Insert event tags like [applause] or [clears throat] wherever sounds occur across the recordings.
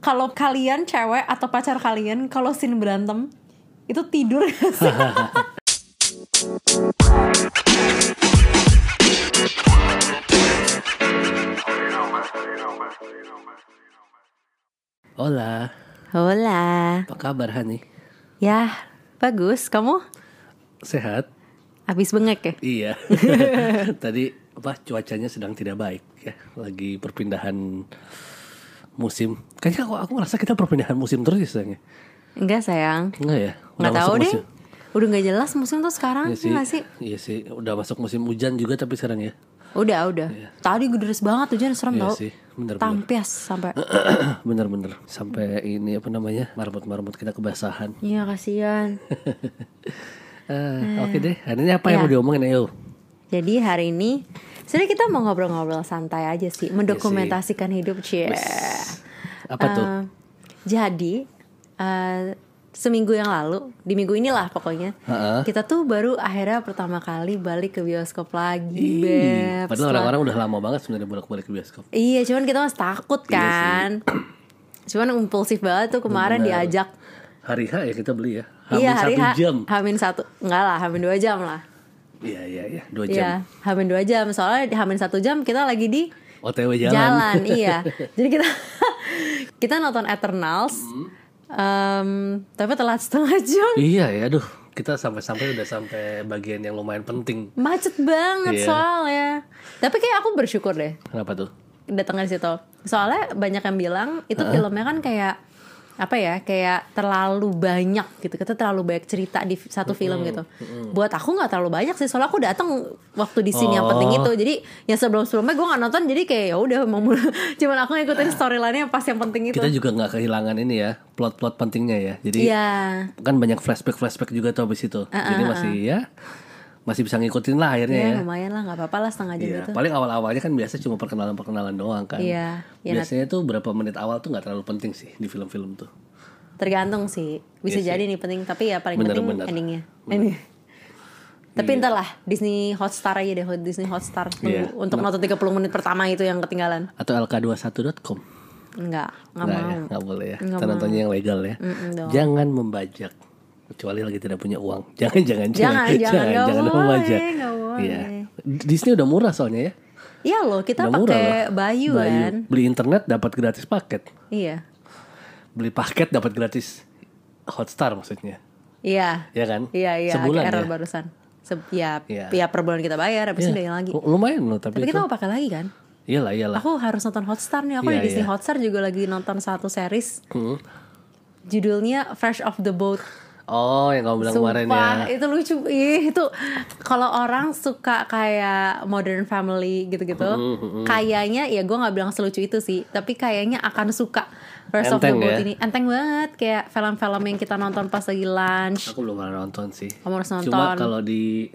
Kalau kalian cewek atau pacar kalian kalau scene berantem itu tidur gak sih? Hola, Hola. apa kabar Hani? Ya, bagus. Kamu Sehat? habis bengek ya? Iya. [laughs] Tadi apa cuacanya sedang tidak baik ya, lagi perpindahan musim. Kayaknya aku aku ngerasa kita perpindahan musim terus ya sayangnya. Enggak sayang. Enggak ya? Nggak masuk tahu deh. musim- Udah nggak jelas musim tuh sekarang, Iya sih. iya nggak sih? Iya sih, udah masuk musim hujan juga tapi sekarang ya. Udah, udah. Tadi gue deres banget hujan serem Iya tau. sih, bener-bener. Tampias sampai. [clears throat] Bener-bener sampai ini apa namanya marmut-marmut kita kebasahan. Iya kasihan. [laughs] Eh, Oke deh, hari ini apa yang Ya. mau diomongin ayo? Jadi hari ini sebenarnya kita mau ngobrol-ngobrol santai aja sih, mendokumentasikan hidup cie. Apa tuh? Eh, jadi eh, seminggu yang lalu, di minggu inilah pokoknya, Heeh. kita tuh baru akhirnya pertama kali balik ke bioskop lagi, Ih, beb. Padahal orang-orang udah lama banget sebenarnya bolak-balik ke bioskop. Iya, cuman kita masih takut Iya kan. cuman impulsif banget tuh kemarin Bener. diajak. Hari H ya kita beli ya. Hamin iya hari satu H, jam. Hamin satu, enggak lah, Hamin dua jam lah. Iya iya iya dua jam. Iya, Hamin dua jam. Soalnya di Hamin satu jam kita lagi di OTW jalan. jalan, [laughs] iya. Jadi kita [laughs] kita nonton Eternals, em, tapi telat setengah jam. Iya ya, aduh kita sampai-sampai udah sampai bagian yang lumayan penting. Macet banget Iya. soalnya. Tapi kayak aku bersyukur deh Kenapa tuh? datang di situ. Soalnya banyak yang bilang itu filmnya kan kayak apa ya kayak terlalu banyak gitu. Kita terlalu banyak cerita di satu film gitu. Buat aku nggak terlalu banyak sih soalnya aku datang waktu di yang Oh. penting itu. Jadi yang sebelum sebelumnya gue nggak nonton jadi kayak ya udah [laughs] cuman aku ngikutin storyline-nya pas yang penting itu. Kita juga nggak kehilangan ini ya plot-plot pentingnya ya. Jadi Iya. kan banyak flashback-flashback juga tuh abis itu. Jadi masih ya masih bisa ngikutin lah akhirnya Ya, ya. lumayan lah nggak apa-apa lah setengah jam Iya, gitu. paling awal-awalnya kan biasa cuma perkenalan-perkenalan doang kan. Iya, iya, Biasanya tuh berapa menit awal tuh nggak terlalu penting sih di film-film tuh. Tergantung sih. Bisa Iya jadi nih penting tapi ya paling Bener, penting bener. endingnya. Ending. [laughs] Tapi Iya. entar lah Disney Hotstar aja deh Disney Hotstar tunggu Iya. untuk nonton 30 menit pertama itu yang ketinggalan. Atau lk21.com. Enggak, enggak Nggak mau. ya, nggak boleh ya. Kita nontonnya yang legal ya. Mm-mm dong. Jangan membajak kecuali lagi tidak punya uang. [laughs] Jangan jangan Jangan, jangan, nggak jangan boleh, membajak. nggak boleh. Iya. Disney udah murah soalnya ya. Iya loh, kita pakai. Bayu, kan. Beli internet dapat gratis paket. Iya. Beli paket dapat gratis Hotstar maksudnya. Iya. Ya kan? Iya, iya, Sebulan error ya? barusan. Se ya, Iya. ya per bulan kita bayar, habis itu Iya. hilang lagi. Lu- Lumayan loh tapi, Tapi itu. kita mau pakai lagi kan? Iyalah iyalah. Aku harus nonton Hotstar nih. Aku Iya, di Disney iya. Hotstar juga lagi nonton satu series. Hmm. Judulnya Fresh Off the Boat. Oh, yang kamu bilang kemarin ya. Sumpah, itu lucu. Ih, itu kalau orang suka kayak Modern Family gitu-gitu, Hmm, kayaknya ya gue nggak bilang selucu itu sih, tapi kayaknya akan suka First of the Enteng Boat ya? ini. Enteng banget kayak film-film yang kita nonton pas lagi lunch. Aku belum pernah nonton sih. Kamu harus nonton. Cuma kalau di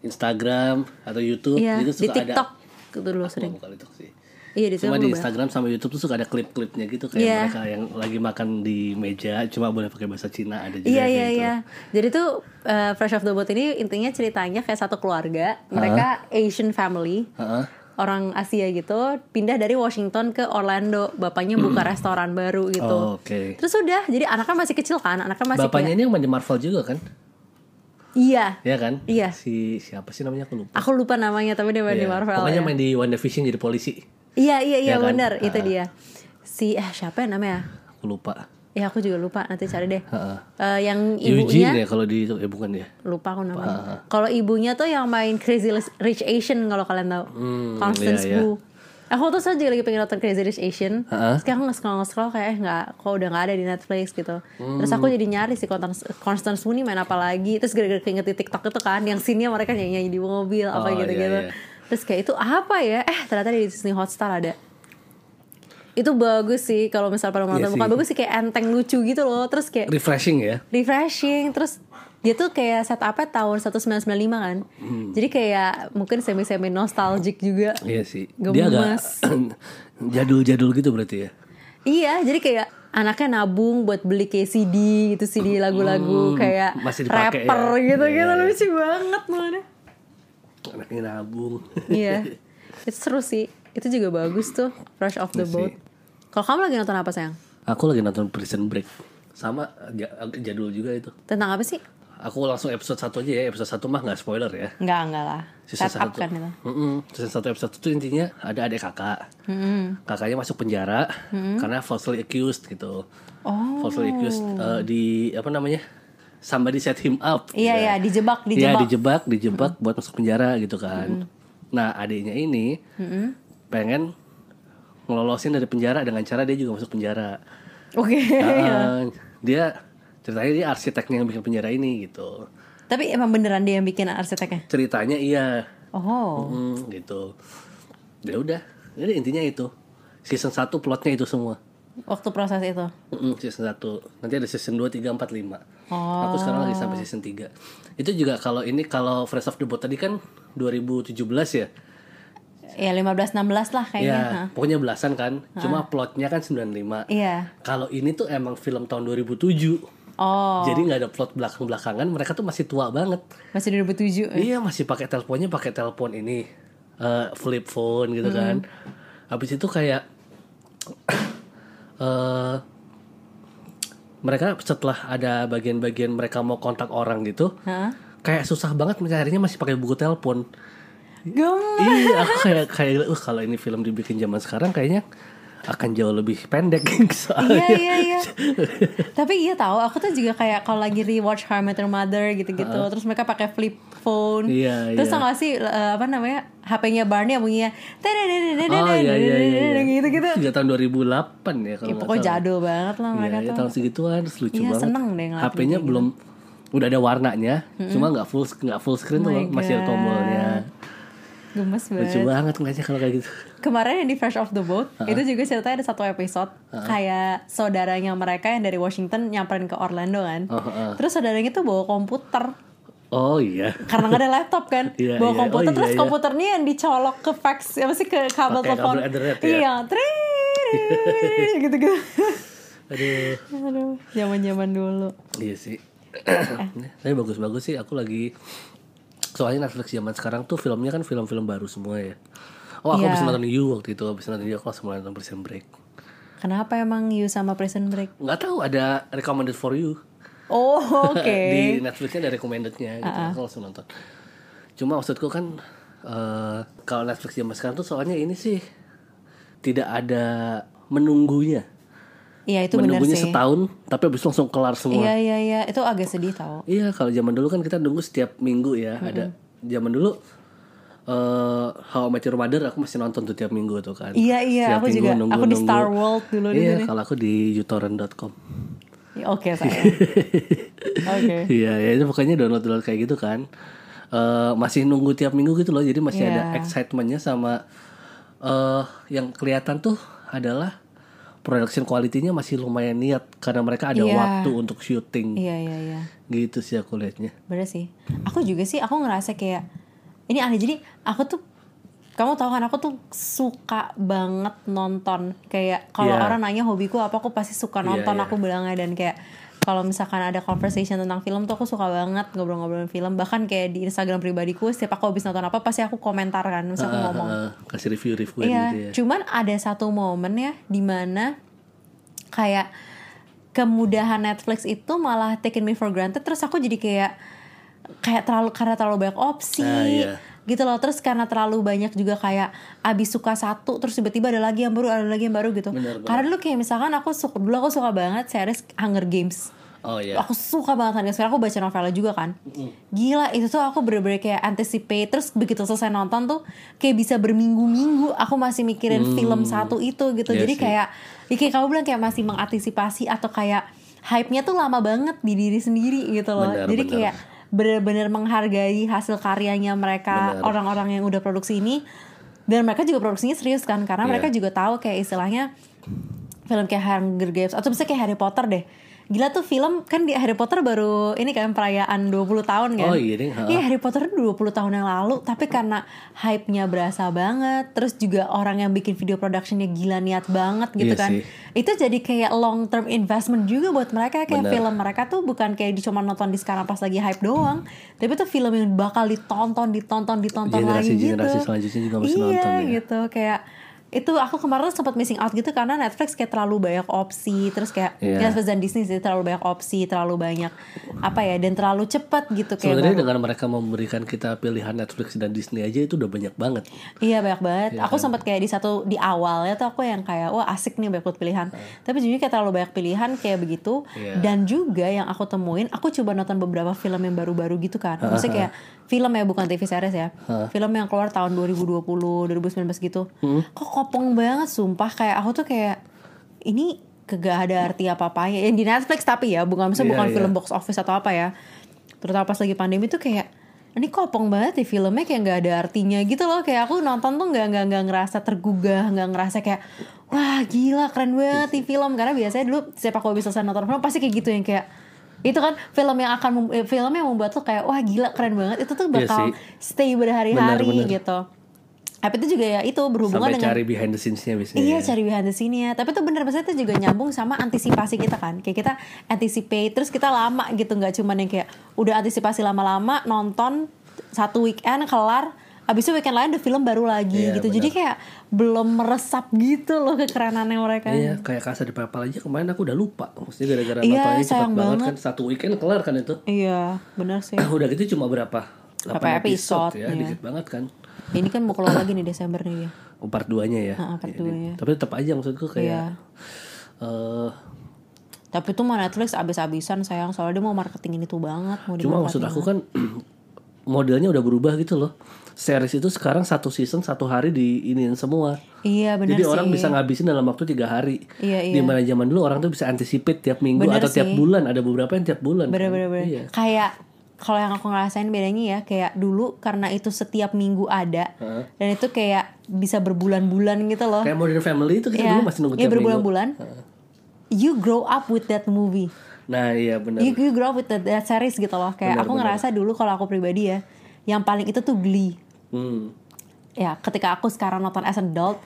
Instagram atau YouTube Iya, itu di suka TikTok ada. gitu dulu Aku sering. TikTok sih. Iya di Cuma di? Instagram sama YouTube tuh suka ada klip-klipnya gitu kayak Iya. mereka yang lagi makan di meja cuma boleh pakai bahasa Cina ada juga Iya iya gitu. iya. Jadi tuh uh, Fresh Off the Boat ini intinya ceritanya kayak satu keluarga, mereka Asian family. Heeh. Orang Asia gitu pindah dari Washington ke Orlando, bapaknya buka restoran baru gitu. Oh, Oke. Terus udah, jadi anaknya masih kecil kan, anaknya masih Bapaknya kayak- ini yang main di Marvel juga kan? Iya, Iya kan? Iya. Si siapa sih namanya aku lupa. aku lupa namanya tapi dia main di Iya. Marvel. Pokoknya ya. main di WandaVision jadi polisi. Iya iya iya Iya kan? benar, itu Ah. dia. Si eh siapa ya namanya? Aku lupa. Ya aku juga lupa, nanti cari deh. Heeh. Eh, yang Eugene ibunya ya kalau di eh bukan ya. lupa aku namanya. Kalau ibunya tuh yang main Crazy Rich Asian kalau kalian tahu. Hmm, Constance. Wu. Aku tuh saya juga lagi pengen nonton Crazy Rich Asian. Terus kayak aku nge-scroll nge-scroll kayak eh nggak, kok udah nggak ada di Netflix gitu. Terus aku Hmm. jadi nyari si Constance, Constance Wu nih main apa lagi. Terus gara-gara keinget di TikTok itu kan, yang scene-nya mereka nyanyi-nyanyi di mobil apa Oh, gitu-gitu. iya, iya. Terus kayak itu apa ya? Eh ternyata di Disney Hotstar ada. Itu bagus sih kalau misal pada nonton. Iya Bukan bagus sih kayak enteng lucu gitu loh. Terus kayak Refreshing ya. refreshing terus dia tuh kayak setupnya tahun 1995 kan Hmm. jadi kayak mungkin semi semi nostalgic juga Iya sih. Dia agak [clears throat] jadul-jadul gitu berarti ya. iya jadi kayak anaknya nabung buat beli kayak CD gitu CD lagu-lagu kayak Hmm, masih dipakai rapper ya. gitu Iya, gitu iya. lucu banget mana Anaknya nabung. iya [laughs] itu seru sih itu juga bagus tuh Fresh off the Iya. Boat kalau kamu lagi nonton apa sayang Aku lagi nonton Prison Break. Sama jadul juga itu. Tentang apa sih? Aku langsung episode 1 aja ya. Episode 1 mah nggak spoiler ya. Enggak, enggak lah. Season Set satu. kan itu. Mm-mm. Season satu episode itu intinya ada adik kakak. Kakaknya masuk penjara karena falsely accused gitu. Oh. Falsely accused eh, di apa namanya? Somebody set him up. Iya, iya, dijebak, Iya dijebak. dijebak, dijebak buat masuk penjara gitu kan. Nah adiknya ini pengen ngelolosin dari penjara dengan cara dia juga masuk penjara. Oke. Ah, [laughs] dia ceritanya dia arsiteknya yang bikin penjara ini gitu. Tapi emang beneran dia yang bikin arsiteknya? Ceritanya iya, Oh. Hmm, gitu. Ya udah, jadi intinya itu. Season 1 plotnya itu semua. Waktu proses itu. Mm, season 1. Nanti ada season 2, 3, 4, 5. Oh. Aku sekarang lagi sampai season 3. Itu juga kalau ini kalau Friends of the Boat tadi kan 2017 ya. Ya 15 16 lah kayaknya. Ya, ha. pokoknya belasan kan. Cuma plotnya kan 95. Iya. Kalau ini tuh emang film tahun 2007. Oh. Jadi nggak ada plot belakang-belakangan, mereka tuh masih tua banget. Masih 2007. ya? Iya masih pakai teleponnya pakai telepon ini eh, flip phone gitu kan. Habis itu kayak eh mereka setelah ada bagian-bagian mereka mau kontak orang gitu, Hah? kayak susah banget mencarinya masih pakai buku telepon. Gemes. iya, aku kayak kayak uh, kalau ini film dibikin zaman sekarang kayaknya akan jauh lebih pendek [laughs] soalnya. Iya iya iya. Tapi iya tahu, aku tuh juga kayak kalau lagi rewatch How I Met Your Mother gitu-gitu, terus mereka pakai flip phone. Iya, Terus iya. tau gak sih eh, apa namanya HP-nya Barney yang bunyinya Oh iya iya iya. gitu-gitu. Juga tahun 2008 ya kalau Ya, pokoknya jadul banget lah mereka Iya, ya, tuh. tahun segituan terus lucu Iya, banget. seneng deh HP-nya belum udah ada warnanya, cuma nggak full nggak full screen tuh Oh my masih ada tombolnya. Gemes Lucu banget. banget ngeliatnya kalau kayak gitu. Kemarin yang di Fresh Off the Boat itu juga ceritanya ada satu episode kayak saudaranya mereka yang dari Washington nyamperin ke Orlando kan. Heeh. Terus saudaranya tuh bawa komputer Oh iya. karena nggak ada laptop kan [laughs] Iya, bawa iya. komputer Oh, iya, terus iya. komputernya yang dicolok ke fax apa sih ke kabel telepon kabel ya? iya [laughs] gitu gitu Aduh. aduh zaman zaman dulu Iya sih. Tapi bagus-bagus sih aku lagi soalnya Netflix zaman sekarang tuh filmnya kan film-film baru semua ya. Oh aku Iya. habis nonton You waktu itu habis nonton You aku langsung mulai nonton Prison Break. kenapa emang you sama Prison Break Nggak tahu ada recommended for you. oh [laughs] oke di Netflixnya ada recommendednya gitu aku langsung nonton cuma maksudku kan eh, kalau Netflix zaman sekarang tuh soalnya ini sih tidak ada menunggunya iya itu benar menunggunya sih. setahun tapi habis itu langsung kelar semua. Iya iya iya. Itu agak sedih tau. Iya kalau zaman dulu kan kita nunggu setiap minggu ya. Ada zaman dulu eh How I Met Your Mother aku masih nonton tuh tiap minggu tuh kan. Iya, iya, Setiap aku minggu juga. nunggu- Aku di nunggu. Star World dulu iya kalau aku di utorrent.com Ya, oke saya [laughs] oke. Iya, ya itu pokoknya download download kayak gitu kan. Eh masih nunggu tiap minggu gitu loh, jadi masih ada Iya. excitementnya sama eh yang kelihatan tuh adalah production quality-nya masih lumayan niat karena mereka ada Iya. waktu untuk syuting. iya iya iya Gitu sih aku liatnya. Bener sih. Aku juga sih, aku ngerasa kayak ini aneh. Jadi aku tuh, kamu tahu kan aku tuh suka banget nonton. Kayak kalau Iya. orang nanya hobiku apa, aku pasti suka Iya, nonton. iya. Aku bilangnya dan kayak kalau misalkan ada conversation tentang film tuh aku suka banget ngobrol-ngobrolin film. Bahkan kayak di Instagram pribadiku, setiap aku habis nonton apa pasti aku komentar kan, misalnya aku ngomong. Eh, kasih review-review Iya, gitu ya. cuman ada satu momen ya di mana kayak kemudahan Netflix itu malah taken me for granted terus aku jadi kayak kayak terlalu karena terlalu banyak opsi Ah, iya. Gitu loh. Terus karena terlalu banyak juga kayak abis suka satu terus tiba-tiba ada lagi yang baru ada lagi yang baru gitu. Benar. karena dulu kayak misalkan aku suka dulu aku suka banget series Hunger Games. Oh iya. Aku suka banget Games. Sekarang aku baca novelnya juga kan. Gila itu tuh aku bener-bener kayak anticipate. Terus begitu selesai nonton tuh Kayak bisa berminggu-minggu Aku masih mikirin film satu itu gitu. Iya Jadi sih. kayak ya kayak kamu bilang kayak masih mengantisipasi Atau kayak Hype-nya tuh lama banget di diri sendiri gitu loh. Benar, Jadi benar. kayak bener-bener menghargai hasil karyanya mereka. Orang-orang yang udah produksi ini Dan mereka juga produksinya serius kan Karena Iya. mereka juga tahu kayak istilahnya film kayak Hunger Games atau misalnya kayak Harry Potter deh. Gila tuh film kan di Harry Potter baru ini kan perayaan 20 tahun kan. Oh iya, ha. Iya Harry Potter 20 tahun yang lalu tapi karena hype-nya berasa banget terus juga orang yang bikin video productionnya gila niat banget gitu Iya kan. sih. Itu jadi kayak long term investment juga buat mereka kayak Bener. film mereka tuh bukan kayak cuma nonton di sekarang pas lagi hype doang, tapi tuh film yang bakal ditonton, ditonton, ditonton lagi gitu. Generasi-generasi selanjutnya juga masih iya, nonton ya. gitu kayak itu aku kemarin sempat missing out gitu karena Netflix kayak terlalu banyak opsi terus kayak Iya. Netflix dan Disney sih terlalu banyak opsi terlalu banyak apa ya dan terlalu cepat gitu kayak Sebenarnya dengan mereka memberikan kita pilihan Netflix dan Disney aja itu udah banyak banget. Iya banyak banget. Iya aku kan? sempat kayak di satu di awalnya tuh aku yang kayak wah asik nih banyak pilihan. Tapi jujurnya kayak terlalu banyak pilihan kayak begitu. Iya. Dan juga yang aku temuin, aku coba nonton beberapa film yang baru-baru gitu kan. Maksudnya kayak film ya bukan TV series ya. Film yang keluar tahun 2020, 2019 gitu. Hmm. Kok kopong banget sumpah kayak aku tuh kayak ini kagak ada arti apa-apanya. Yang di Netflix tapi ya, bukan maksudnya Iya, bukan iya. film box office atau apa ya. Terutama pas lagi pandemi tuh kayak ini kopong banget di filmnya kayak nggak ada artinya gitu loh kayak aku nonton tuh nggak nggak nggak ngerasa tergugah nggak ngerasa kayak wah gila keren banget di film karena biasanya dulu setiap aku habis selesai nonton film pasti kayak gitu yang kayak itu kan film yang akan eh, film yang membuat tuh kayak wah gila keren banget itu tuh Iya bakal sih. stay berhari-hari gitu tapi itu juga ya itu berhubungan Sampai dengan cari behind the scenes-nya biasanya. Iya cari behind the scene-nya Tapi itu bener Maksudnya itu juga nyambung sama antisipasi kita kan Kayak kita anticipate Terus kita lama gitu nggak cuman yang kayak Udah antisipasi lama-lama Nonton Satu weekend kelar Abis itu weekend lain ada film baru lagi Iya, gitu Jadi kayak belum meresap gitu loh kekerenannya mereka Iya, kayak Casa de Papel aja kemarin aku udah lupa. Maksudnya gara-gara Iya, cepat banget, banget. kan satu weekend kelar kan itu. Iya bener sih [clears throat] udah gitu cuma berapa? Berapa 8 episode, ya, iya. dikit banget kan. Ini kan mau keluar lagi nih Desember nih Oh, part 2-nya ya. Ah, part Iya, duanya. Tapi tetap aja maksudku Iya kayak eh Tapi tuh mau Netflix abis-abisan sayang Soalnya dia mau marketingin itu banget Mau cuma maksud aku kan [clears throat] modelnya udah berubah gitu loh. Series itu sekarang satu season satu hari diinin semua. Iya bener Jadi sih orang bisa ngabisin dalam waktu tiga hari. Iya, iya. Di mana zaman dulu orang tuh bisa anticipate tiap minggu Bener atau tiap sih. bulan. Ada beberapa yang tiap bulan. kan. Bener-bener Iya. Kayak kalau yang aku ngerasain bedanya ya kayak dulu karena itu setiap minggu ada Heeh. dan itu kayak bisa berbulan-bulan gitu loh. Kayak Modern Family itu kita Iya. dulu masih nunggu Iya, minggu. berbulan-bulan. You grow up with that movie. Nah iya benar. You, you grow up with that, that series gitu loh. Kayak Bener, aku bener. ngerasa dulu kalau aku pribadi ya, yang paling itu tuh Glee. Hmm. Ya, ketika aku sekarang nonton as an adult,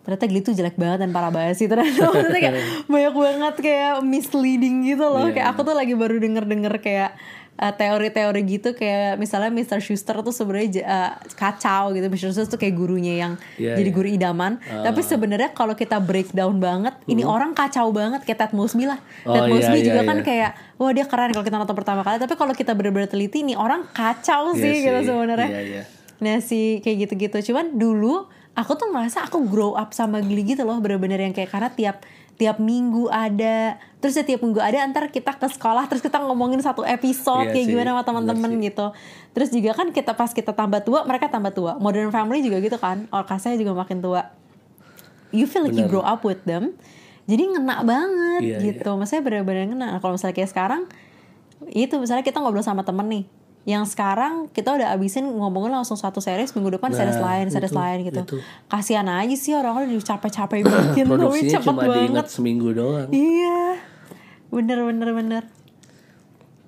ternyata Glee tuh jelek banget dan parah banget sih ternyata [laughs] maksudnya kayak [laughs] banyak banget kayak misleading gitu loh Iya, kayak aku tuh lagi baru denger denger kayak uh, teori-teori gitu kayak misalnya Mr. Schuster tuh sebenarnya uh, kacau gitu Mr. Schuster tuh kayak gurunya yang Iya, jadi iya. guru idaman tapi sebenarnya kalau kita breakdown banget ini orang kacau banget kayak Ted Mosby lah Oh, Ted Mosby iya, juga iya, kan iya. kayak wah dia keren kalau kita nonton pertama kali tapi kalau kita bener-bener teliti nih orang kacau Iya sih gitu sih. sebenarnya Iya, iya. Nah sih kayak gitu-gitu Cuman dulu aku tuh merasa aku grow up sama Glee gitu loh Bener-bener yang kayak karena tiap tiap minggu ada Terus ya tiap minggu ada antar kita ke sekolah Terus kita ngomongin satu episode Iya Kayak sih, gimana sama teman-teman gitu. Terus juga kan kita pas kita tambah tua Mereka tambah tua. Modern Family juga gitu kan Orkasnya juga makin tua. You feel like you Bener. grow up with them Jadi ngena banget Iya, gitu. Maksudnya bener-bener ngena. Nah, Kalau misalnya kayak sekarang itu misalnya kita ngobrol sama temen nih yang sekarang kita udah abisin ngomongin langsung satu series minggu depan Nah, series lain series itu, lain gitu itu. kasihan aja sih orang-orang udah capek-capek [coughs] bikin tapi cepet cuma banget diingat seminggu doang. iya bener bener bener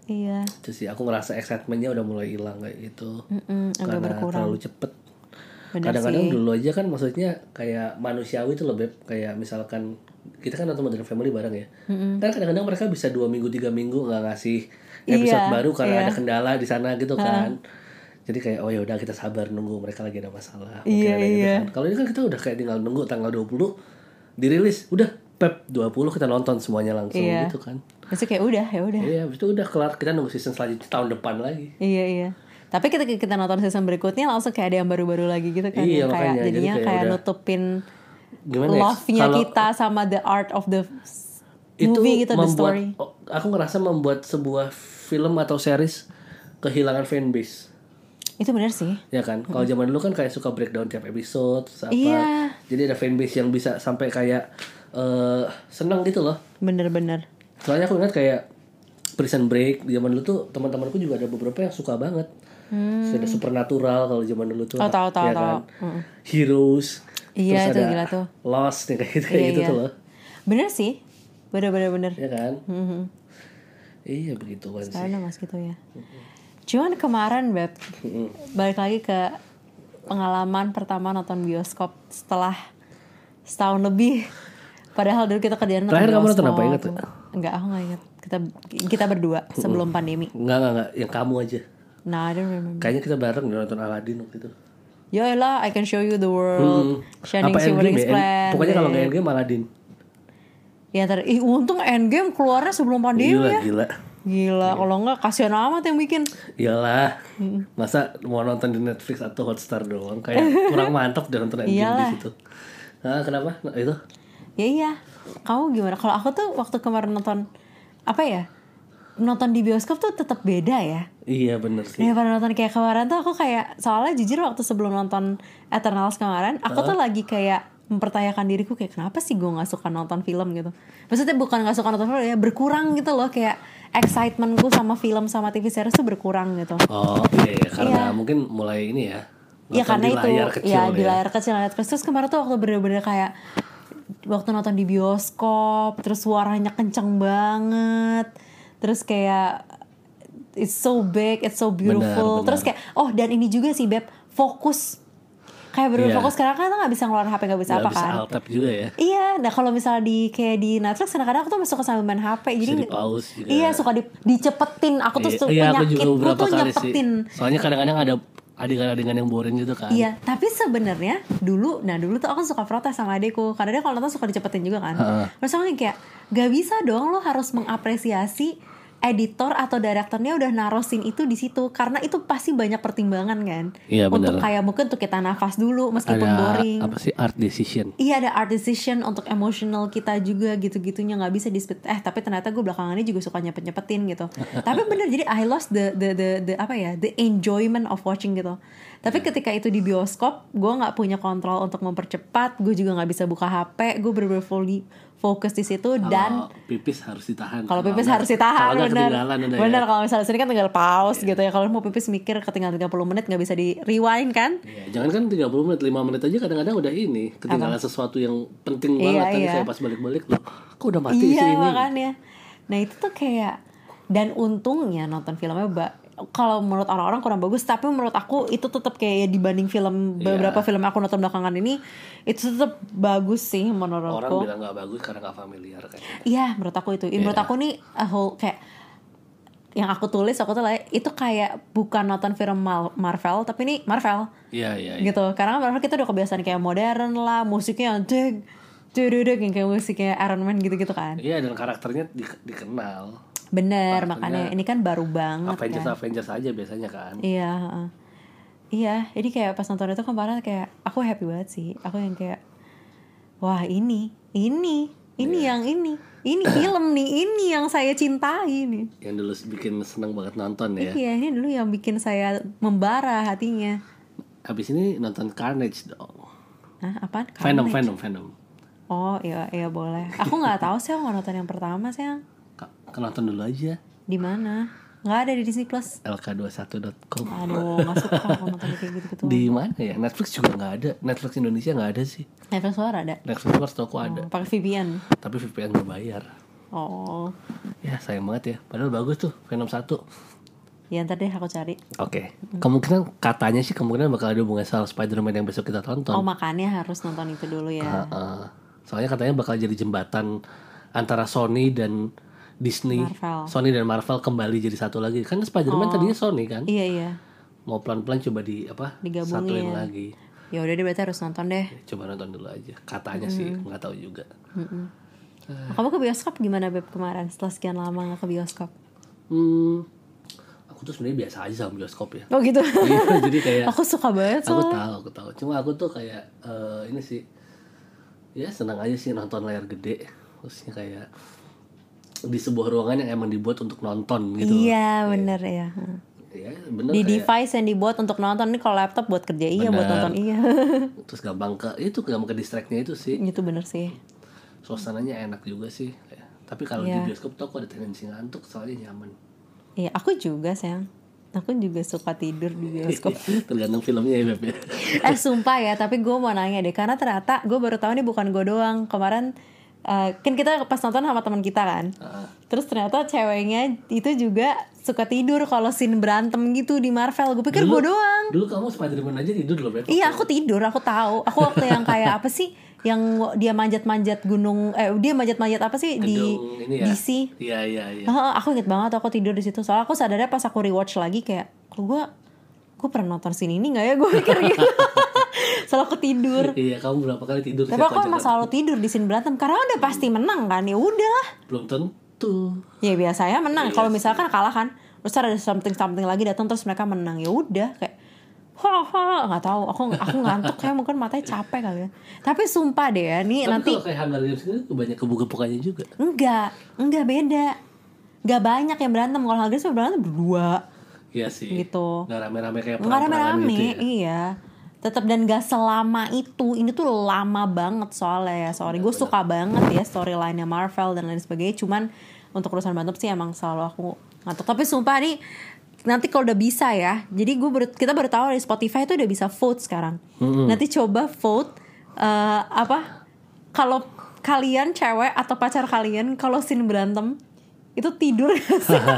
iya Itu sih aku ngerasa excitementnya udah mulai hilang kayak gitu. Mm-mm, agak Karena berkurang terlalu cepet. bener Kadang-kadang dulu aja kan maksudnya kayak manusiawi itu loh beb. Kayak misalkan kita kan nonton Modern Family bareng ya. Kan kadang-kadang mereka bisa dua minggu tiga minggu nggak ngasih episode Iya, baru karena iya. ada kendala di sana gitu kan. Jadi kayak oh ya udah kita sabar nunggu mereka lagi ada masalah. Mungkin Iya, ada gitu iya. kan. Kalau ini kan kita udah kayak tinggal nunggu tanggal 20 dirilis, udah pep 20 kita nonton semuanya langsung Iya. gitu kan. Terus kayak udah ya udah Iya, itu udah kelar kita nunggu season selanjutnya tahun depan lagi. iya iya tapi ketika kita nonton season berikutnya langsung kayak ada yang baru-baru lagi gitu kan Iya, kayak makanya. Jadi jadinya kayak kayak udah- nutupin Gimana ya? love-nya Kalau- kita sama the art of the itu movie gitu the membuat story oh, aku ngerasa membuat sebuah film atau series kehilangan fanbase itu bener sih ya kan kalau zaman dulu kan kayak suka breakdown tiap episode apa Iya. jadi ada fanbase yang bisa sampai kayak eh senang gitu loh bener-bener soalnya aku ingat kayak Prison Break zaman dulu tuh teman-temanku juga ada beberapa yang suka banget Terus ada Supernatural kalau zaman dulu tuh Hmm. Oh, tahu, tahu, ya tahu. kan? Heroes Iya, terus itu ada gila tuh. Lost kayak gitu kayak Iya, gitu iya. tuh loh bener sih bener bener bener ya kan Mhm. Iya begitu kan sih Karena mas gitu ya. Cuman kemarin beb balik lagi ke pengalaman pertama nonton bioskop setelah setahun lebih. Padahal dulu kita kerjaan Terakhir kamu nonton apa? Ingat nggak? Enggak, aku nggak ingat. Kita kita berdua sebelum pandemi. Enggak, enggak, enggak. Yang kamu aja. Nah, I don't remember. Kayaknya kita bareng nonton Aladdin waktu itu. ya lah I can show you the world Shining Hmm. Apa Shimmering Endgame ya? Pokoknya kalau nggak Endgame Aladdin. Ya ter ih, untung Endgame keluarnya sebelum pandemi Gila, ya gila. gila kalau nggak kasihan amat yang bikin Iyalah. Hmm. Masa mau nonton di Netflix atau Hotstar doang kayak kurang mantap deh nonton Endgame Iyalah. di situ. Nah, kenapa? Nah, itu ya iya kamu gimana kalau aku tuh waktu kemarin nonton apa ya nonton di bioskop tuh tetap beda ya iya bener sih. daripada nonton kayak kemarin tuh aku kayak soalnya jujur waktu sebelum nonton Eternals kemarin aku tuh lagi kayak mempertanyakan diriku kayak kenapa sih gue nggak suka nonton film gitu maksudnya bukan nggak suka nonton film ya berkurang gitu loh kayak excitementku sama film sama TV series tuh berkurang gitu Oh iya, iya. karena Iya. mungkin mulai ini ya. Ya nonton karena di itu layar kecil ya di ya. layar kecil terus kemarin tuh waktu bener-bener kayak waktu nonton di bioskop terus suaranya kenceng banget terus kayak it's so big it's so beautiful Benar, terus benar. kayak oh dan ini juga sih beb fokus kayak bener Iya. fokus karena kan nggak bisa ngeluarin HP nggak bisa Nggak apa bisa kan tab juga ya. Iya, nah kalau misalnya di kayak di Netflix kadang-kadang aku tuh suka sambil main HP jadi Bisa di-pause juga. Iya, suka di, dicepetin. Aku tuh Iya, suka iya, aku juga penyakitku beberapa tuh nyepetin. sih. Soalnya kadang-kadang ada adegan-adegan yang boring gitu kan. Iya, tapi sebenarnya dulu, nah dulu tuh aku suka protes sama adekku karena dia kalau nonton suka dicepetin juga kan. Terus aku kayak gak bisa dong lo harus mengapresiasi editor atau direkturnya udah naruh scene itu di situ karena itu pasti banyak pertimbangan kan. Iya, Untuk benar. kayak mungkin untuk kita nafas dulu meskipun ada boring. apa sih art decision. Iya ada art decision untuk emotional kita juga gitu-gitunya nggak bisa di eh tapi ternyata gue belakangan ini juga suka nyepet nyepetin gitu. [laughs] tapi bener jadi I lost the, the the the apa ya the enjoyment of watching gitu. Tapi ketika itu di bioskop gue nggak punya kontrol untuk mempercepat, gue juga nggak bisa buka HP, gue bener-bener fully fokus di situ dan Kalau pipis harus ditahan. kalau pipis harus ditahan kalau bener udah bener ya. kalau misalnya sini kan tinggal pause gitu ya kalau mau pipis mikir ketinggalan 30 menit nggak bisa di rewind kan Iya, jangan kan 30 menit, 5 menit aja kadang-kadang udah ini ketinggalan sesuatu yang penting Iya, banget tadi iya. saya pas balik-balik loh. Kok udah mati iya sih ini? makanya nah itu tuh kayak dan untungnya nonton filmnya mbak kalau menurut orang-orang kurang bagus tapi menurut aku itu tetap kayak dibanding film Iya. beberapa film yang aku nonton belakangan ini itu tetap bagus sih Orang menurutku bilang nggak bagus karena nggak familiar kayaknya. iya menurut aku itu menurut Iya. aku nih a whole kayak yang aku tulis aku tuh itu kayak bukan nonton film Marvel tapi ini Marvel Iya, iya. iya. gitu karena kan Marvel kita udah kebiasaan kayak modern lah musiknya yang deg deg yang kayak musiknya Iron Man gitu-gitu kan Iya, dan karakternya di- dikenal. Bener makanya ini kan baru banget Avengers kan Avengers aja biasanya kan. iya iya jadi kayak pas nonton itu kemarin kayak aku happy banget sih aku yang kayak wah ini ini ini Iya. yang ini ini [coughs] film nih ini yang saya cintai nih Yang dulu bikin seneng banget nonton ya. iya ini dulu yang bikin saya membara hatinya Habis ini nonton Carnage dong. Hah, apaan? Venom? Venom, Venom. Oh iya iya boleh. Aku nggak tahu sih aku nonton yang pertama sih. Nonton dulu aja. Di mana? Nggak ada di Disney Plus. lk21.com. Aduh nggak suka aku nonton kayak gitu gitu. Di mana ya? Netflix juga nggak ada. Netflix Indonesia nggak ada sih. Netflix suara ada. Netflix luar toko ada. Oh, Pakai VPN. Tapi VPN nggak bayar. Oh. Ya sayang banget ya. Padahal bagus tuh Venom 1. Ya ntar deh aku cari. Oke. Kemungkinan katanya sih kemungkinan bakal ada hubungan sama Spider-Man yang besok kita tonton. Oh makanya harus nonton itu dulu ya. Heeh. soalnya katanya bakal jadi jembatan antara Sony dan Disney. Marvel. Sony dan Marvel kembali jadi satu lagi. Kan Spider-Man tadinya Sony kan. Iya iya. Mau pelan-pelan coba di apa? Digabungin. Satuin lagi. Ya udah deh berarti harus nonton deh. Coba nonton dulu aja. Katanya sih nggak tahu juga. Kamu ke bioskop gimana beb kemarin setelah sekian lama nggak ke bioskop? Hmm. Aku tuh sebenarnya biasa aja sama bioskop ya. Oh gitu. [laughs] Iya, jadi kayak aku suka banget aku soalnya. tahu, aku tahu. Cuma aku tuh kayak eh, ini sih ya senang aja sih nonton layar gede. Terusnya kayak di sebuah ruangan yang emang dibuat untuk nonton gitu. Iya bener ya. Ya, bener Di kayak device yang dibuat untuk nonton nih kalau laptop buat kerja iya buat Bener. nonton iya. [laughs] terus gampang ke itu gampang ke distractnya itu sih. itu bener sih. Suasananya enak juga sih. Tapi kalau Iya. di bioskop tuh aku ada tendensi ngantuk soalnya nyaman. Iya aku juga sayang. Aku juga suka tidur di bioskop. [laughs] Tergantung filmnya ya Beb ya. eh sumpah ya tapi gue mau nanya deh karena ternyata gue baru tahu nih bukan gue doang kemarin eh, kan kita pas nonton sama teman kita kan. Ah. terus ternyata ceweknya itu juga suka tidur kalau scene berantem gitu di Marvel. Gue pikir gue doang. Dulu kamu Spider-Man aja tidur loh Beb. iya aku tidur aku tahu. Aku waktu yang kayak apa sih? Yang dia manjat-manjat gunung eh dia manjat-manjat apa sih? Di Gedung ini ya. DC Iya iya iya. Heeh, aku inget banget aku tidur di situ. Soalnya aku sadarnya pas aku rewatch lagi kayak kok gue gue pernah nonton sini ini nggak ya? Gue mikir gitu [laughs] [laughs] selalu aku tidur. Iya, kamu berapa kali tidur tapi aku emang selalu tidur di scene berantem karena udah pasti menang kan ya udah. Belum tentu. ya biasanya menang. Iya kalau misalkan kalah kan terus ada something something lagi datang terus mereka menang ya udah kayak ha ha. Nggak tahu aku aku ngantuk kayak mungkin matanya capek kali ya. Tapi sumpah deh ya nih Tapi nanti kalau kayak Hunger Games ini banyak kebuka-bukanya juga. enggak enggak beda. Enggak banyak yang berantem. Kalau Hunger Games berantem berdua. Iya sih. Gitu. Nggak rame-rame kayak nggak rame-rame gitu ya. iya tetap dan gak selama itu. Ini tuh lama banget soalnya ya sorry. Gue suka banget ya storyline Marvel dan lain sebagainya. Cuman untuk urusan berantem sih emang selalu aku ngantuk. Tapi sumpah nih nanti kalau udah bisa ya jadi gue baru, kita baru tahu di Spotify itu udah bisa vote sekarang. Nanti coba vote eh, apa kalau kalian cewek atau pacar kalian kalau scene berantem itu tidur?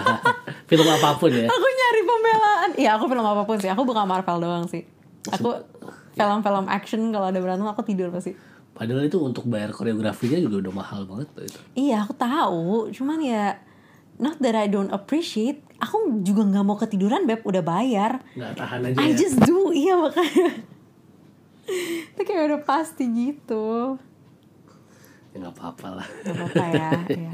[laughs] Film apa pun ya. aku nyari pembelaan. Iya aku film apa pun sih. Aku bukan Marvel doang sih. Aku film-film action kalau ada berantem aku tidur pasti Padahal itu untuk bayar koreografinya juga udah mahal banget tuh itu. Iya aku tahu Cuman ya Not that I don't appreciate Aku juga nggak mau ketiduran Beb Udah bayar Nggak tahan aja I ya. just do [laughs] Iya makanya Itu kayak udah pasti gitu Ya nggak apa-apa lah. Apa-apa ya [laughs] iya.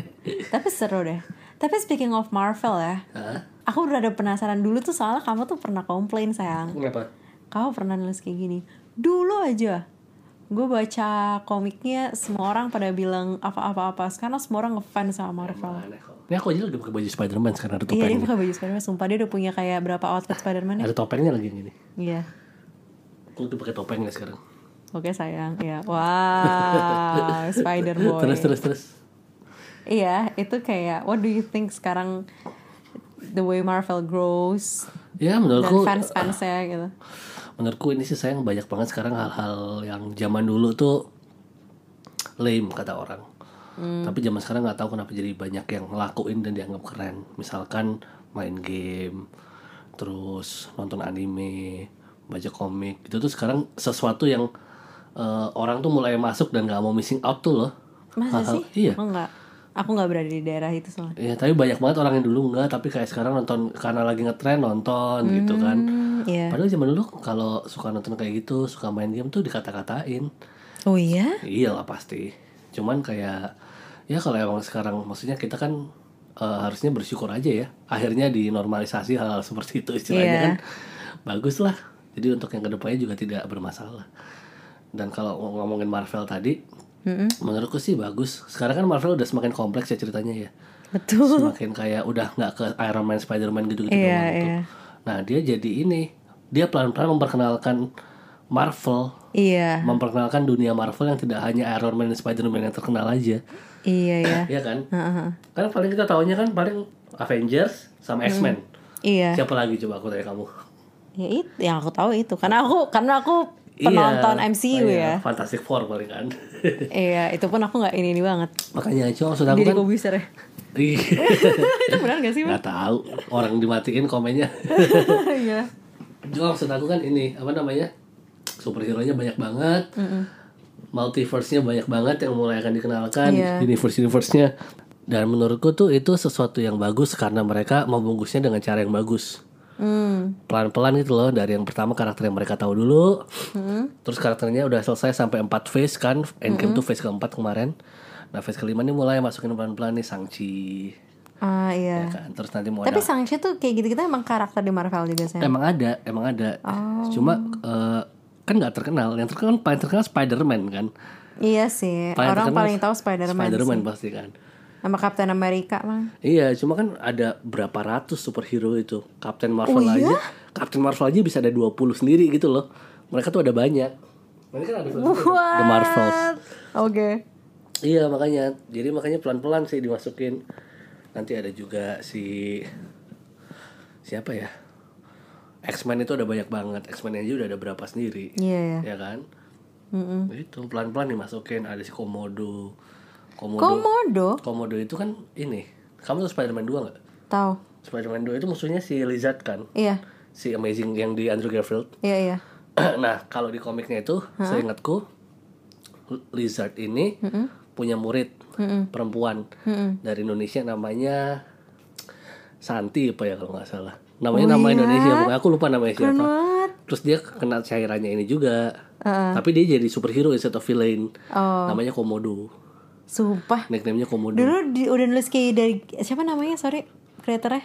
Tapi seru deh Tapi speaking of Marvel ya Hah? Aku udah ada penasaran dulu tuh soalnya kamu tuh pernah komplain sayang Kenapa? Kamu pernah nulis kayak gini dulu aja gue baca komiknya semua orang pada bilang apa-apa-apa karena semua orang ngefans sama Marvel. Ini aku aja udah pakai baju Spider-Man sekarang ada iya dia topengnya. pakai baju Spiderman sumpah dia udah punya kayak berapa outfit Spiderman ya Ada topengnya lagi yang ini. iya Aku udah pakai topengnya sekarang. oke sayang iya wow [laughs] Spider Boy Terus terus terus. iya itu kayak what do you think sekarang the way Marvel grows Ya dan menurutku fans-fansnya gitu menurutku ini sih sayang banyak banget sekarang hal-hal yang zaman dulu tuh lame kata orang. Tapi zaman sekarang nggak tahu kenapa jadi banyak yang ngelakuin dan dianggap keren. Misalkan main game, terus nonton anime, baca komik. Itu tuh sekarang sesuatu yang eh, orang tuh mulai masuk dan nggak mau missing out tuh loh. masa sih Iya. aku nggak aku nggak berada di daerah itu soalnya Iya, tapi banyak banget orang yang dulu enggak, tapi kayak sekarang nonton karena lagi ngetren nonton gitu kan. Hmm, iya Padahal zaman dulu kalau suka nonton kayak gitu, suka main game tuh dikata-katain. oh iya Iya lah pasti. Cuman kayak ya kalau emang sekarang maksudnya kita kan eh, harusnya bersyukur aja ya. Akhirnya dinormalisasi hal-hal seperti itu istilahnya Iya. kan. Bagus lah. Jadi untuk yang ke depannya juga tidak bermasalah. Dan kalau ngomongin Marvel tadi, menurutku sih bagus. Sekarang kan Marvel udah semakin kompleks ya ceritanya ya betul semakin kayak udah nggak ke Iron Man, Spider-Man gitu-gitu doang gitu. iya. Nah dia jadi ini, dia pelan-pelan memperkenalkan Marvel, iya memperkenalkan dunia Marvel yang tidak hanya Iron Man dan Spider-Man yang terkenal aja, iya ya Iya kan? Heeh. Kan paling kita tahunya kan paling Avengers sama X-Men. iya Siapa lagi coba aku tanya kamu? ya itu yang aku tahu itu karena aku karena aku penonton Iya, MCU iya, ya Fantastic Four paling kan. [laughs] iya itu pun aku nggak ini ini banget Makanya cuma sudah aku kan. gue bisa ya [laughs] Ih, [laughs] itu benar gak sih Bang? nggak tahu orang dimatiin komennya. iya Cuma maksud aku kan ini apa namanya superhero nya banyak banget, multiverse-nya banyak banget yang mulai akan dikenalkan, Iya. universe universe-nya. Dan menurutku tuh itu sesuatu yang bagus karena mereka membungkusnya dengan cara yang bagus. Hmm. Pelan-pelan gitu loh dari yang pertama karakter yang mereka tahu dulu, Hmm. terus karakternya udah selesai sampai 4 phase kan, Endgame tuh phase keempat kemarin. Nah phase kelima nih mulai masukin pelan-pelan nih Shang-Chi, ah iya ya kan. Terus nanti mau tapi ada Shang-Chi tuh kayak gitu-gitu emang karakter di Marvel juga sih Emang ada, emang ada. Oh. Cuma eh, kan nggak terkenal. Yang terkenal paling terkenal Spider-Man kan. iya sih Paling orang paling tahu Spider-Man Spider-Man sih. pasti kan. Sama Captain America bang Iya, cuma kan ada berapa ratus superhero itu. Captain Marvel Oh, iya? aja. Captain Marvel aja bisa ada 20 sendiri gitu loh. Mereka tuh ada banyak. Mereka kan ada The Marvels. oke Iya, makanya. Jadi makanya pelan-pelan sih dimasukin. Nanti ada juga si siapa ya? X-Men itu ada banyak banget. X-Men aja udah ada berapa sendiri. iya ya ya kan itu pelan pelan dimasukin ada si komodo komodo. Komodo? Komodo itu kan ini. Kamu tuh Spider-Man 2 nggak? Tahu. Spider-Man 2 itu musuhnya si Lizard kan? Iya. Si Amazing yang di Andrew Garfield. Iya iya. [clears throat] Nah kalau di komiknya itu seingatku Lizard ini punya murid perempuan. Dari Indonesia namanya Santi apa ya kalau nggak salah. Namanya nama Indonesia pokoknya aku lupa namanya Oh, iya? Siapa banget. terus dia kena cairannya ini juga. Tapi dia jadi superhero instead of villain. Oh. namanya Komodo Sumpah. nickname-nya Komodo Dulu di, udah nulis kayak dari siapa namanya? Sorry, kreatornya.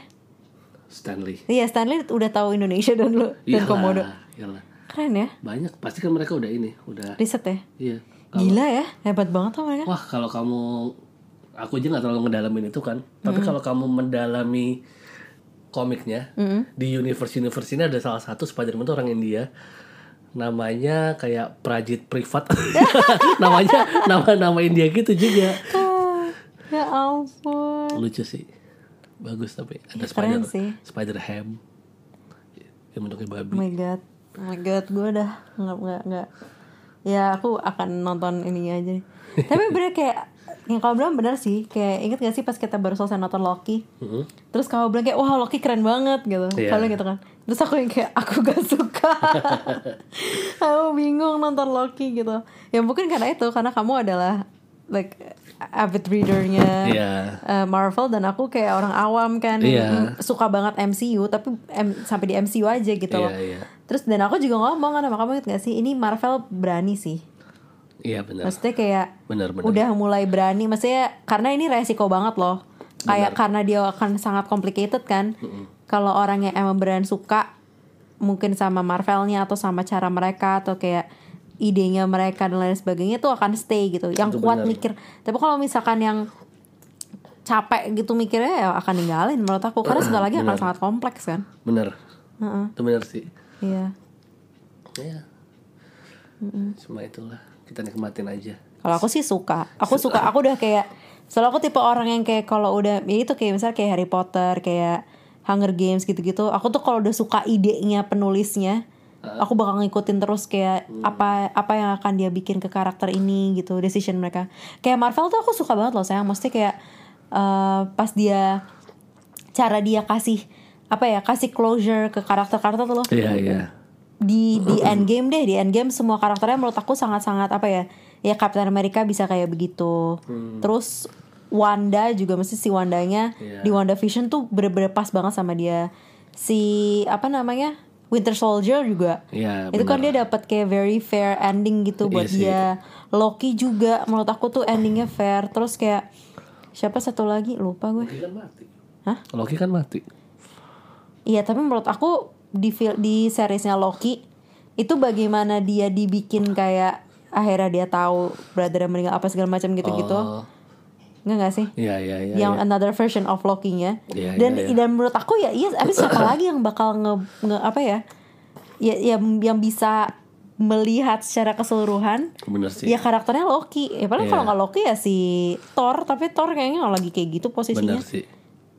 Stanley Iya, Stanley udah tahu Indonesia dan lu dan Iyalah, Komodo. iyalah. Keren ya. banyak pasti kan mereka udah ini udah Riset ya. iya Gila ya, hebat banget tuh mereka. Wah kalau kamu aku aja nggak terlalu ngedalamin itu kan. Tapi kalau kamu mendalami komiknya di universe universe ini ada salah satu Spider-Man itu orang India namanya kayak Prajit Privat [laughs] namanya nama nama India gitu juga ya ampun. lucu sih bagus tapi ada keren spider sih. spider ham yang bentuknya Oh babi my god, oh my god, gue udah nggak nggak nggak. Ya aku akan nonton ini aja. nih. Tapi [laughs] bener kayak yang kamu bilang bener sih. Kayak inget gak sih pas kita baru selesai nonton Loki. Mhm. Terus kamu bilang kayak wah Loki keren banget gitu. Iya. Kalau gitu kan. Terus aku yang kayak aku gak suka. [laughs] aku bingung nonton Loki gitu. Ya mungkin karena itu karena kamu adalah like avid readernya Iya. uh, Marvel dan aku kayak orang awam kan Iya. mm, suka banget MCU tapi M- sampai di MCU aja gitu loh. Iya, iya. Terus dan aku juga ngomong kan sama kamu inget gak sih ini Marvel berani sih. Iya benar Maksudnya kayak benar benar udah mulai berani maksudnya karena ini resiko banget loh. Kayak karena dia akan sangat complicated kan. Kalau orang yang emang beneran suka mungkin sama Marvelnya atau sama cara mereka atau kayak idenya mereka dan lain sebagainya tuh akan stay gitu. Yang Itu kuat benar. mikir. Tapi kalau misalkan yang capek gitu mikirnya ya akan ninggalin menurut aku karena sebentar lagi akan sangat kompleks kan. benar Heeh. itu benar sih Iya. ya cuma itulah kita nikmatin aja Kalau aku sih suka. Aku suka. Aku udah kayak soalnya aku tipe orang yang kayak kalau udah ya itu kayak misalnya kayak Harry Potter, kayak Hunger Games gitu-gitu. Aku tuh kalau udah suka idenya penulisnya, aku bakal ngikutin terus kayak apa apa yang akan dia bikin ke karakter ini gitu, decision mereka. Kayak Marvel tuh aku suka banget loh sayang. Mesti kayak eh, pas dia cara dia kasih apa ya kasih closure ke karakter-karakter tuh loh iya iya di di Endgame deh di Endgame semua karakternya menurut aku sangat-sangat apa ya ya Captain America bisa kayak begitu. Terus Wanda juga mesti si Wandanya Iya. di WandaVision tuh bener-bener pas banget sama dia. Si apa namanya Winter Soldier juga. Iya itu kan benar. dia dapat kayak very fair ending gitu buat Iya sih. dia. Loki juga menurut aku tuh endingnya fair. Terus kayak siapa satu lagi? Lupa gue. Loki kan mati. Hah? Loki kan mati. Iya tapi menurut aku di di seriesnya Loki itu bagaimana dia dibikin kayak akhirnya dia tahu brother meninggal apa segala macam gitu-gitu. Oh, Enggak gak sih? iya iya iya yang iya. another version of Loki-nya. Iya, dan iya, iya. dan menurut aku ya iya tapi siapa [coughs] lagi yang bakal nge, nge- apa ya? Ya yang yang bisa melihat secara keseluruhan bener sih ya karakternya Loki. Ya paling Iya. kalau nggak Loki ya si Thor, tapi Thor kayaknya nggak lagi kayak gitu posisinya. bener sih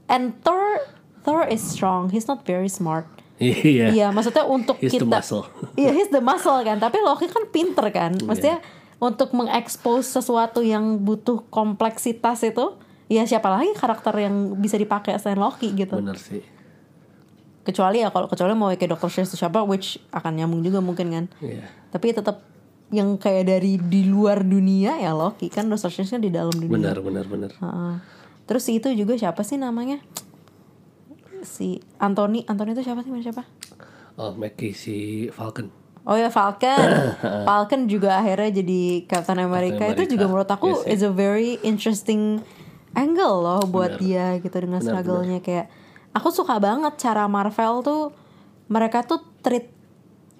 And Thor Thor is strong. He's not very smart. Iya Iya, maksudnya untuk He's the kita muscle. [laughs] Iya, he's the muscle kan. Tapi Loki kan pinter kan. Maksudnya untuk mengekspos sesuatu yang butuh kompleksitas itu, ya siapa lagi karakter yang bisa dipakai selain Loki gitu. bener sih Kecuali ya kalau kecuali mau kayak Doctor Strange siapa which akan nyambung juga mungkin kan. iya Tapi tetap yang kayak dari di luar dunia ya Loki kan Doctor Strange kan di dalam dunia. bener bener bener Heeh. Terus si itu juga siapa sih namanya? Si Anthony, Anthony itu siapa sih? Mana siapa? oh Mackie si Falcon Oh ya Falcon, [coughs] Falcon juga akhirnya jadi Captain America. Captain Itu juga menurut aku Yes, is a very interesting angle loh buat dia gitu dengan struggle-nya kayak. Aku suka banget cara Marvel tuh mereka tuh treat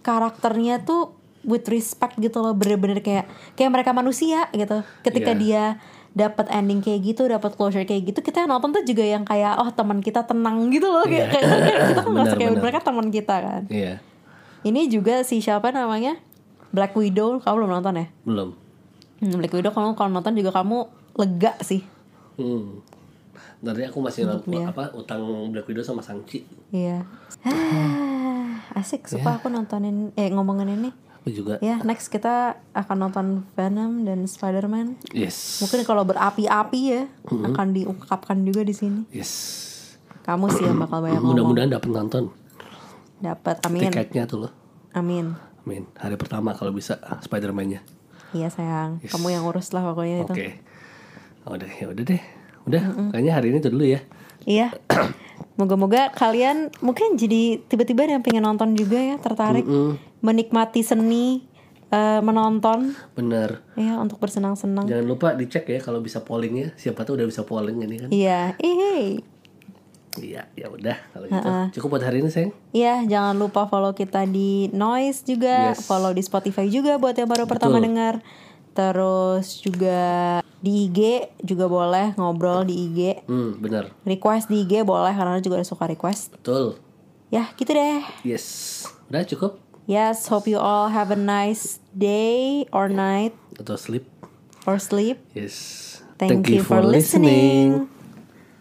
karakternya tuh with respect gitu loh bener-bener kayak kayak mereka manusia gitu. Ketika Iya. dia dapat ending kayak gitu, dapat closure kayak gitu, kita yang nonton tuh juga yang kayak oh teman kita tenang gitu loh kayak, Iya. kayak, kayak kita kan merasa Benar, kayak mereka teman kita kan. iya Ini juga si siapa namanya? Black Widow, kamu belum nonton ya? belum Hmm, Black Widow kamu kalau nonton juga kamu lega sih. hmm. dari aku masih nonton dia. apa utang Black Widow sama Sangchi Iya. Ah, asik suka aku nontonin eh ngomongin ini. Aku juga Ya, next kita akan nonton Venom dan Spider-Man. yes Mungkin kalau berapi-api ya akan diungkapkan juga di sini. yes Kamu sih yang bakal banyak mudah-mudahan dapat nonton Dapat. Amin. tiketnya tuh loh Amin. Amin hari pertama kalau bisa Spider-Man-nya Iya sayang. Kamu yang urus lah pokoknya itu. oke Oh, udah ya udah deh udah kayaknya hari ini itu dulu ya Iya. [clears throat] Moga-moga kalian mungkin jadi tiba-tiba ada yang pengen nonton juga ya, tertarik menikmati seni eh, menonton Bener. ya untuk bersenang-senang. Jangan lupa dicek ya kalau bisa polling ya. Siapa tahu udah bisa polling ini kan. Iya, eh, Iya, ya udah kalau gitu. Cukup buat hari ini, sayang. Iya, jangan lupa follow kita di Noise juga, Yes. follow di Spotify juga buat yang baru pertama Betul. dengar. Terus juga di IG juga boleh ngobrol di IG. Hmm, bener. Request di IG boleh karena juga ada suka request. Betul. Ya, gitu deh. Yes. Udah cukup? Yes, hope you all have a nice day or night Atau sleep? or sleep. Yes. Thank, you, for listening.